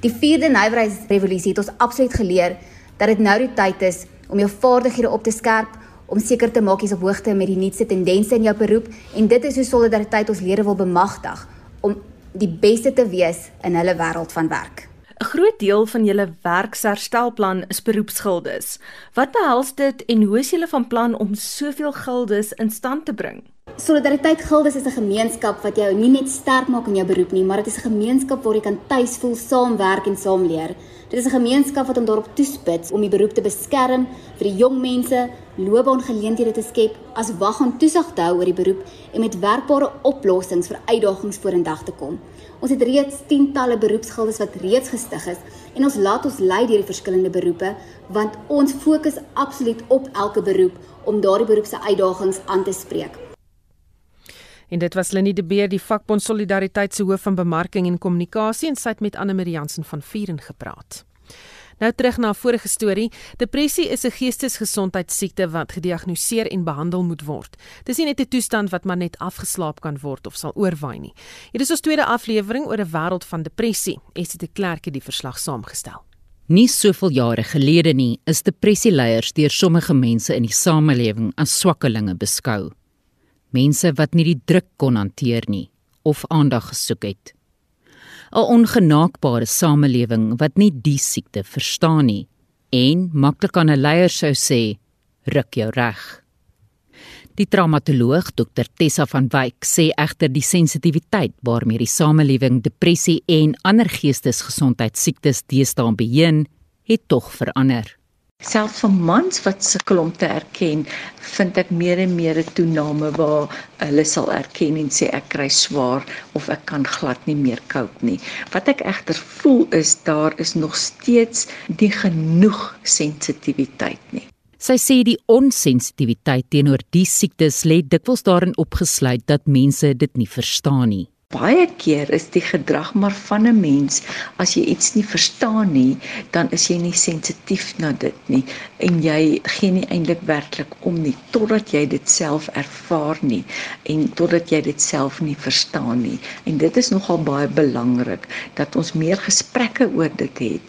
Die 4de nywerheidsrevolusie het ons absoluut geleer dat dit nou die tyd is om jou vaardighede op te skerp om seker te maak jy's op hoogte met die nuutste tendense in jou beroep en dit is hoe solidariteit ons lede wil bemagtig om die beste te wees in hulle wêreld van werk. 'n Groot deel van julle werksherstelplan is beroepsgildes. Wat behels dit en hoe is julle van plan om soveel gildes in stand te bring? Solidariteit Gildes is 'n gemeenskap wat jou nie net sterk maak in jou beroep nie, maar dit is 'n gemeenskap waar jy kan tuis voel, saamwerk en saamleer. Dit is 'n gemeenskap wat hom daarop toespits om die beroep te beskerm vir die jong mense, loopbaangeleenthede te skep, as wag en toesig te hou oor die beroep en met werkbare oplossings vir uitdagings vorendag te kom. Ons het reeds tientalle beroepsgildes wat reeds gestig is en ons laat ons lei deur die verskillende beroepe want ons fokus absoluut op elke beroep om daardie beroep se uitdagings aan te spreek. En dit was Lenie de Beer, die vakbond Solidariteit se hoof van bemarking en kommunikasie en sy het met Anne Marie Jansen van Vieren gepraat. Nou terug na vorige storie. Depressie is 'n geestesgesondheidsiekte wat gediagnoseer en behandel moet word. Dis nie net 'n toestand wat maar net afgeslaap kan word of sal oorwaai nie. Hier is ons tweede aflewering oor 'n wêreld van depressie. Esie de Klerk het die verslag saamgestel. Nie soveel jare gelede nie is depressieleiers deur sommige mense in die samelewing as swakkelinge beskou. Mense wat nie die druk kon hanteer nie of aandag gesoek het. 'n ongenaakbare samelewing wat nie die siekte verstaan nie en maklik aan 'n leier sou sê ruk jou reg. Die traumatoloog Dr Tessa van Wyk sê egter die sensitiwiteit waarmee die samelewing depressie en ander geestesgesondheidsiektes deesdae beheen, het tog verander. Selfs vir mans wat sukkel om te erken, vind ek meer en meer 'n toename waar hulle sal erken en sê ek kry swaar of ek kan glad nie meer cope nie. Wat ek egter voel is daar is nog steeds nie genoeg sensitiwiteit nie. Sy sê die onsensitiwiteit teenoor die siektes lê dikwels daarin opgesluit dat mense dit nie verstaan nie. Baie keer is die gedrag maar van 'n mens as jy iets nie verstaan nie, dan is jy nie sensitief na dit nie en jy gee nie eintlik werklik om nie totdat jy dit self ervaar nie en totdat jy dit self nie verstaan nie. En dit is nogal baie belangrik dat ons meer gesprekke oor dit het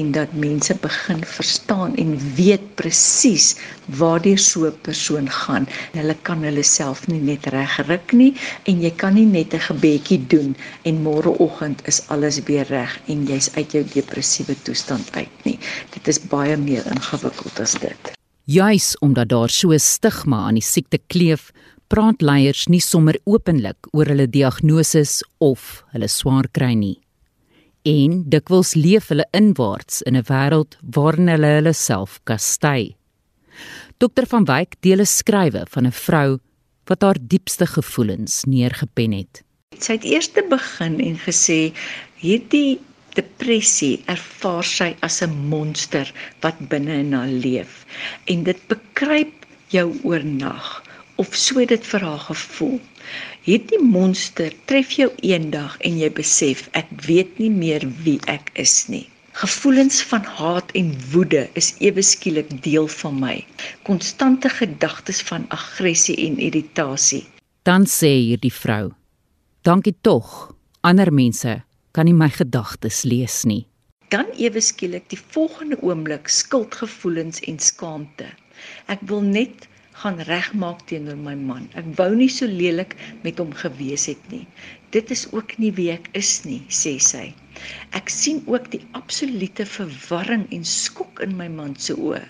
en dat mense begin verstaan en weet presies waartoe so 'n persoon gaan. Hulle kan hulle self nie net regruk nie en jy kan nie net 'n gebed bietjie doen en môreoggend is alles weer reg en jy's uit jou depressiewe toestand uit nie. Dit is baie meer ingewikkeld as dit. Juis omdat daar so 'n stigma aan die siekte kleef, praat leiers nie sommer openlik oor hulle diagnose of hulle swaar kry nie. En dikwels leef hulle inwaarts in 'n wêreld waarin hulle hulle self kastei. Dr van Wyk deel 'n skrywe van 'n vrou wat haar diepste gevoelens neergepen het. Sy het eers te begin en gesê hierdie depressie ervaar sy as 'n monster wat binne in haar leef en dit bekruip jou oornag of so dit vir haar gevoel. Hierdie monster tref jou eendag en jy besef ek weet nie meer wie ek is nie. Gevoelens van haat en woede is ewe skielik deel van my. Konstante gedagtes van aggressie en irritasie. Dan sê hierdie vrou Dankie tog. Ander mense kan nie my gedagtes lees nie. Dan ewe skielik die volgende oomblik skuldgevoelens en skaamte. Ek wil net gaan regmaak teenoor my man. Ek wou nie so lelik met hom gewees het nie. Dit is ook nie wie ek is nie, sê sy. Ek sien ook die absolute verwarring en skok in my man se oë.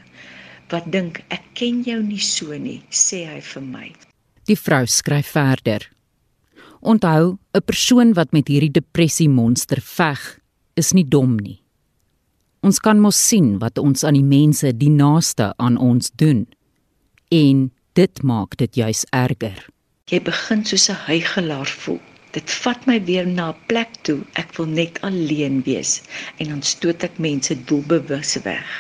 Wat dink ek ken jou nie so nie, sê hy vir my. Die vrou skryf verder. Onthou, 'n persoon wat met hierdie depressie monster veg, is nie dom nie. Ons kan mos sien wat ons aan die mense die naaste aan ons doen. En dit maak dit juis erger. Jy begin soos 'n hygelaar voel. Dit vat my weer na 'n plek toe. Ek wil net alleen wees en dan stoot ek mense doelbewus weg.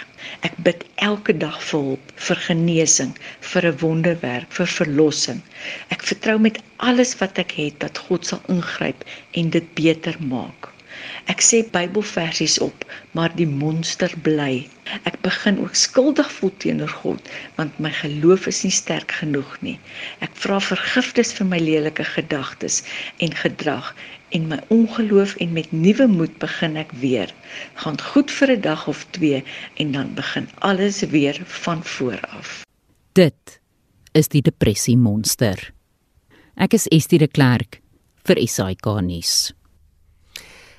Ek bid elke dag vir hulp, vir genesing, vir 'n wonderwerk, vir verlossing. Ek vertrou met alles wat ek het dat God sal ingryp en dit beter maak. Ek sê Bybelversies op, maar die monster bly. Ek begin ook skuldig voel teenoor God, want my geloof is nie sterk genoeg nie. Ek vra vergifnis vir my lelike gedagtes en gedrag en my ongeloof en met nuwe moed begin ek weer. Gaan goed vir 'n dag of 2 en dan begin alles weer van voor af. Dit is die depressie monster. Ek is Estie de Klerk vir SAK nuus.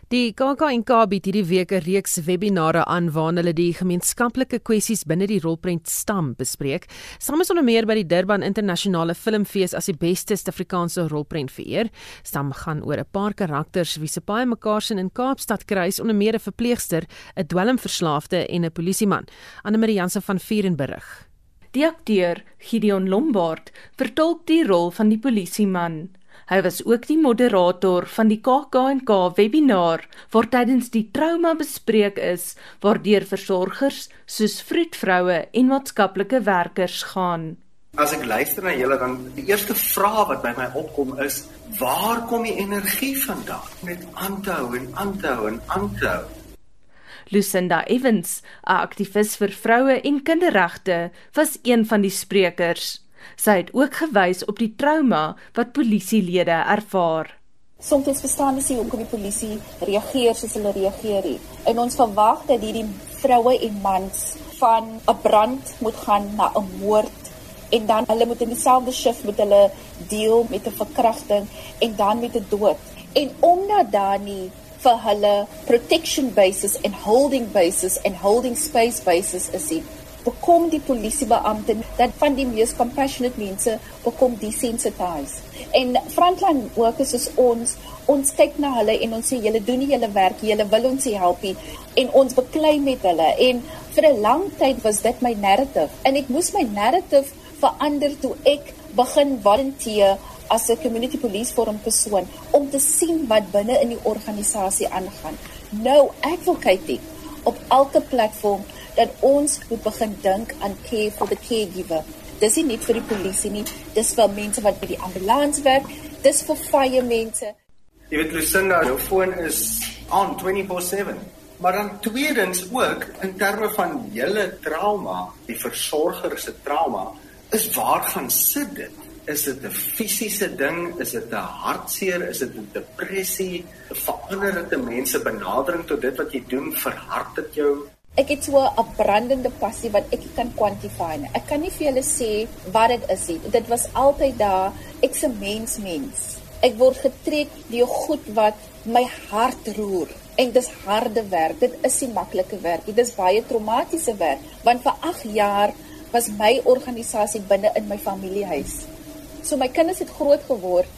Die KAK&K bied hierdie week 'n reeks webinare aan waarin hulle die gemeenskaplike kwessies binne die rolprent stam bespreek. Stam is onder meer by die Durban Internasionale Filmfees as die beste Suid-Afrikaanse rolprent vereer. Stam gaan oor 'n paar karakters wie se paai mekaar sien in Kaapstad kruis onder meer 'n verpleegster, 'n dwelmverslaafde en 'n polisieman. Anne-Marie Jansen van Vuren berig. Die akteur Gideon Lombard vertolk die rol van die polisieman. Hy was ook die moderator van die KAK&K webinar waar tydens die trauma bespreek is waardeur versorgers soos vroedvroue en maatskaplike werkers gaan. As ek luister na julle dan die eerste vraag wat by my opkom is waar kom die energie vandaan? Net aanhou en aanhou en aanhou. Lucinda Evans, 'n aktivis vir vroue en kinderregte, was een van die sprekers. Sy het ook gewys op die trauma wat polisielede ervaar. Soms verstaan ons nie hoekom die polisie reageer soos hulle reageer nie. En ons verwag dat hierdie vroue en mans van 'n brand moet gaan na 'n moord en dan hulle moet in dieselfde shift met hulle deel met 'n verkrachting en dan met 'n dood. En omdat daar nie vir hulle protection basis en holding basis en holding space basis is nie, bekom die polisiebeampte dat van die mees compassionate mense bekom desensitized. En frontline workers is ons, ons kyk na hulle en ons sê julle doen nie julle werk, julle wil ons help nie en ons beklei met hulle en vir 'n lang tyd was dit my narrative en ek moes my narrative verander toe ek begin volunteer as 'n community police forum persoon om te sien wat binne in die organisasie aangaan. Nou advocating op elke platform dat ons moet begin dink aan care for the caregiver. Dis nie net vir die polisie nie, dis vir mense wat by die ambulans werk, dis vir fire mense. Jy weet Lucinda, jou foon is aan 24/7. Maar dan tweedens ook in terme van julle trauma, die versorger se trauma, is waar gaan sit dit? Is dit 'n fisiese ding? Is dit 'n hartseer? Is dit 'n depressie? Verander dit 'n mens se benadering tot dit wat jy doen? Verhard dit jou? Ek het so 'n brandende passie wat ek kan kwantifieer. Ek kan nie vir julle sê wat dit is nie. Dit was altyd daar. Ek's 'n mens mens. Ek word getrek deur goed wat my hart roer. En dis harde werk. Dit is nie maklike werk nie. Dis baie traumatiese werk want vir 8 jaar was my organisasie binne in my familiehuis. So my kinders het groot geword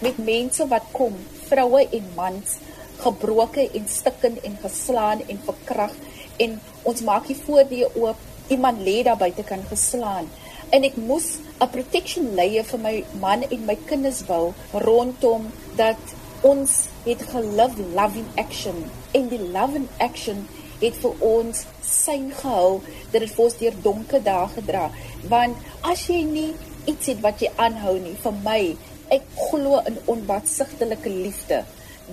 met mense wat kom, vroue en mans, gebroken en stikkend en geslaan en verkragt en ons maak die voordeur oop. Iemand lê daar buite kan geslaan. En ek moes 'n protection layer vir my man en my kinders bou rondom dat ons het gelive loving action. En die loving action het vir ons sein gehou dat dit vir ons deur donker dae gedra. Want as jy nie iets het wat jy aanhou nie vir my ek glo in onbatsigtelike liefde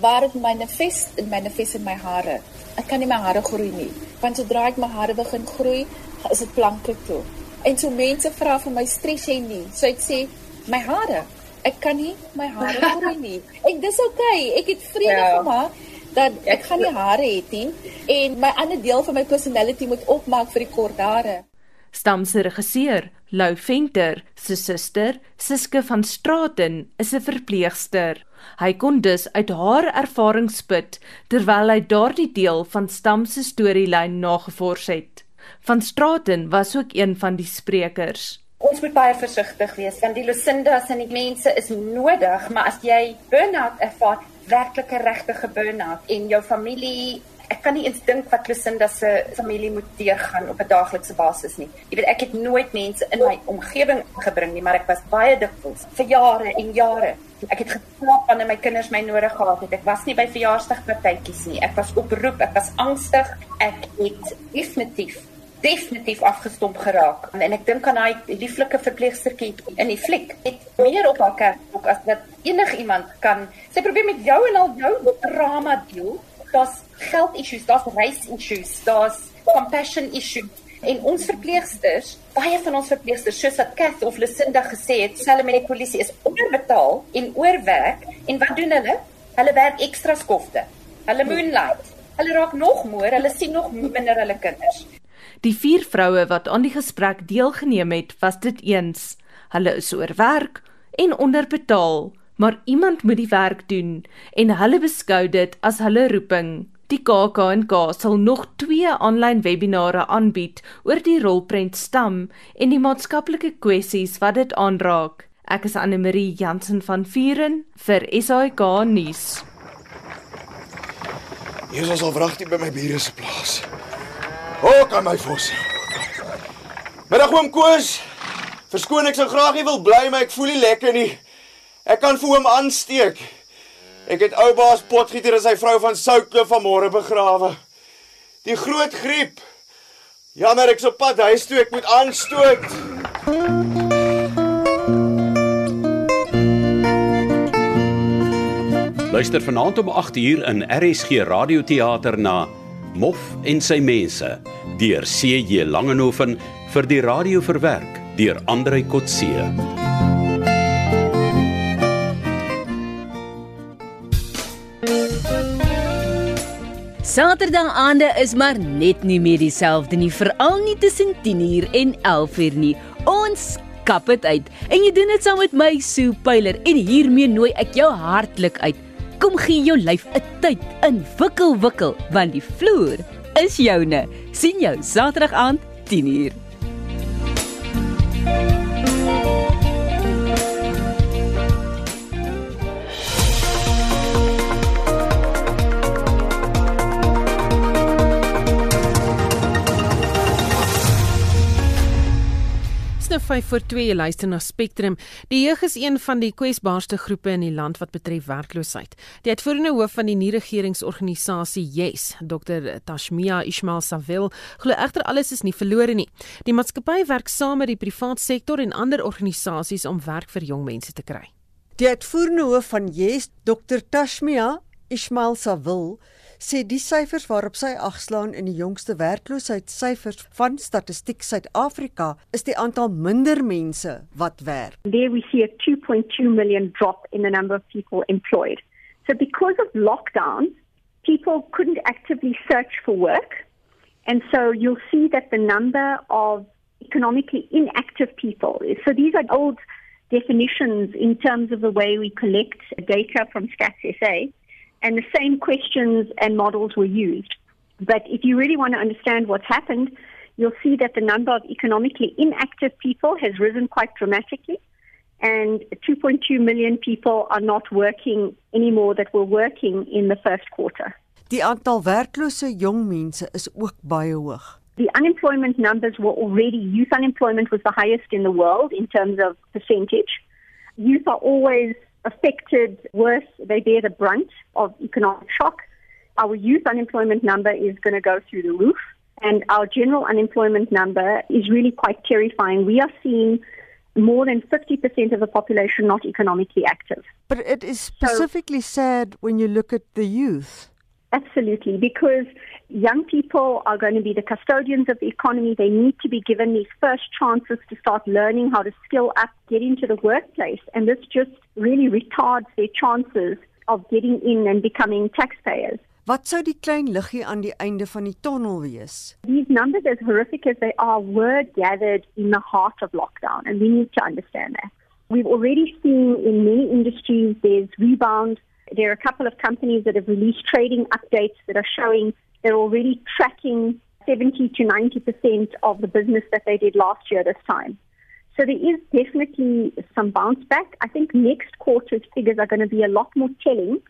waar dit manifest in manifest in my hare ek kan nie my hare groei nie. Want sodra ek my hare begin groei, is dit planke toe. En so mense vra vir my stres jy nie. So ek sê my hare, ek kan nie my hare groei nie. En dis oukei. Okay. Ek het vrede ja. gemaak dat ek gaan nie hare hê nie en my ander deel van my personality moet opmaak vir die kort hare. Stam se regisseur, Lou Venter, se suster, Siske van Straten, is 'n verpleegster. Hy kon dus uit haar ervaring spit terwyl hy daardie deel van Stam se storielyn nagevors het. Van Straten was ook een van die sprekers. Ons moet baie versigtig wees want die Lucindas en die mense is nodig, maar as jy burn-out ervaar, werklike regte burn-out en jou familie ek kan nie eens dink wat Lucinda se familie moet deurgaan op 'n daaglikse basis nie. Jy weet ek het nooit mense in my omgewing gebring nie, maar ek was baie dikwels vir jare en jare. Ek het geslaap wanneer my kinders my nodig gehad het. Ek was nie by verjaarsdagpartytjies nie. Ek was op beroep, ek was angstig. Ek het definitief definitief afgestomp geraak. En ek dink aan daai lieflike verpleegstertjie in die fliek. Het meer op haar kerk as wat enigiemand kan. Sy probeer met jou en al jou drama deel daar's geld issues, daar's race issues, daar's compassion issues. En ons verpleegsters, baie van ons verpleegsters, soos wat Kath of Lucinda gesê het, selfs met die polisie is onderbetaal en oorwerk en wat doen hulle? Hulle werk ekstra skofte. Hulle moonlight. Hulle raak nog moer, hulle sien nog minder hulle kinders. Die vier vroue wat aan die gesprek deelgeneem het, was dit eens. Hulle is oorwerk en onderbetaal maar iemand moet die werk doen en hulle beskou dit as hulle roeping. Die KAK&K sal nog 2 aanlyn webinare aanbied oor die rolprent stam en die maatskaplike kwessies wat dit aanraak. Ek is Anne Marie Jansen van Vuren vir SAK nuus. Hier is al vragtig by my bure se plaas. O, kan my vos. Middag oom Koos. Verskoon ek sou graag nie wil bly maar ek voel nie lekker nie. Ek kan vir hom aansteek. Ek het ou baas Potgieter en sy vrou van Soutkloof vanmôre begrawe. Die groot griep. Jammer ek's op pad huis toe, ek moet aanstoot. Luister vanaand om 8uur in RSG Radioteater na Mof en sy mense deur CJ Langehoven vir die radio verwerk deur Andrei Kotse. Saterdaande is maar net nie meer dieselfde nie, veral nie tussen 10uur en 11uur nie. Ons kap dit uit. En jy doen dit saam met my Sue Pyler en hiermee nooi ek jou hartlik uit. Kom gee jou lyf 'n tyd in wikkel wikkel want die vloer is joune. sien jou Saterdag aand 10uur. Nou 5 voor 2 jy luister na Spectrum. Die jeug is een van die kwesbaarste groepe in die land wat betref werkloosheid. Die uitvoerende hoof van die nie-regeringsorganisasie Yes, Dr Tashmia Ismail Savil, glo egter alles is nie verlore nie. Die maatskappy werk saam met die privaat sektor en ander organisasies om werk vir jong mense te kry. Die uitvoerende hoof van Yes, Dr Tashmia Ismail Savil, sê die syfers waarop sy agslaan in die jongste werkloosheidssyfers van Statistiek Suid-Afrika is die aantal minder mense wat werk. There we see a 2.2 million drop in the number of people employed. So because of lockdown, people couldn't actively search for work. And so you'll see that the number of economically inactive people, so these are old definitions in terms of the way we collect data from Stats SA and the same questions and models were used. But if you really want to understand what's happened, you'll see that the number of economically inactive people has risen quite dramatically. And 2.2 million people are not working anymore that were working in the first quarter. Die aantal werklose jong mense is ook baie hoog. The unemployment numbers were already, youth unemployment was the highest in the world in terms of percentage. Youth are always affected worse, they bear the brunt of economic shock. Our youth unemployment number is going to go through the roof, and our general unemployment number is really quite terrifying. We are seeing more than 50% of the population not economically active. But it is specifically so, sad when you look at the youth. Absolutely, because young people are going to be the custodians of the economy. They need to be given these first chances to start learning how to skill up, get into the workplace. And this just really retards their chances of getting in and becoming taxpayers. Wat sou die klein liggie aan die einde van die tonnel wees? These numbers as horrific as they are were gathered in the heart of lockdown and we need to understand that. We've already seen in many industries there's rebound. There are a couple of companies that have released trading updates that are showing they're already tracking 70 to 90% of the business that they did last year this time. So there is definitely some bounce back. I think next quarter's figures are going to be a lot more telling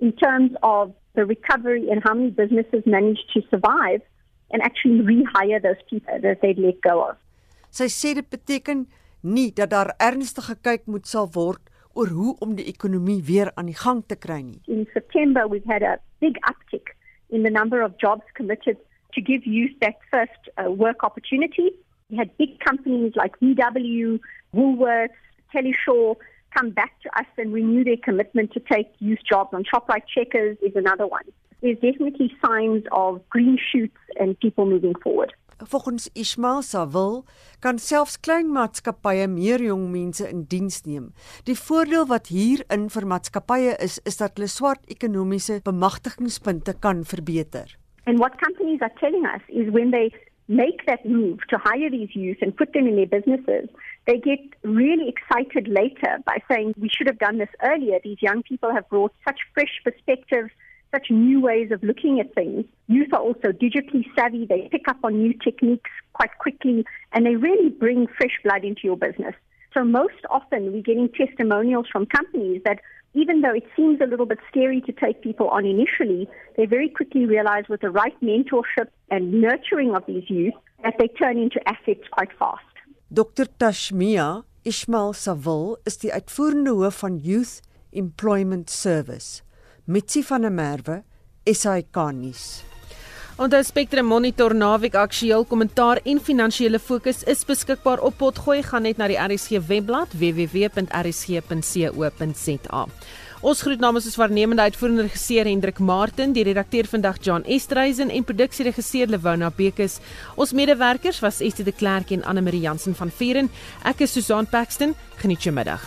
in terms of the recovery and how many businesses managed to survive and actually rehire those people that they'd let go of. Sy sê dit beteken nie dat daar ernstig gekyk moet sal word oor hoe om die ekonomie weer aan die gang te kry nie. In September we've had a big uptick in the number of jobs committed to give youth that first uh, work opportunity. We had big companies like VW, Woolworths, Teleshore come back to us and renew their commitment to take youth jobs on ShopRite Checkers is another one. There's definitely signs of green shoots and people moving forward. Volgens Ismail Savil kan selfs klein maatskappye meer jong mense in diens neem. Die voordeel wat hierin vir maatskappye is, is dat hulle swart ekonomiese bemagtigingspunte kan verbeter. And what companies are telling us is when they make that move to hire these youth and put them in their businesses, they get really excited later by saying, We should have done this earlier. These young people have brought such fresh perspectives, such new ways of looking at things. Youth are also digitally savvy. They pick up on new techniques quite quickly, and they really bring fresh blood into your business. So, most often, we're getting testimonials from companies that even though it seems a little bit scary to take people on initially, they very quickly realize with the right mentorship and nurturing of these youth that they turn into assets quite fast. Dr Tashmia Ismail Savil is die uitvoerende hoof van Youth Employment Service. Mitsi van der Merwe, SAK nuus. Onthou Spectrum Monitor naweek aktueel kommentaar en finansiële fokus is beskikbaar op Potgooi gaan net na die RSG webblad www.rsg.co.za. Ons groet namens ons waarnemende uitvoerende regisseur Hendrik Martin, die redakteur vandag John Estreisen en produksieregisseur Lewona Bekes. Ons medewerkers was Estie de Klerk en Anne Marie Jansen van Vieren. Ek is Susan Paxton. Geniet jou middag.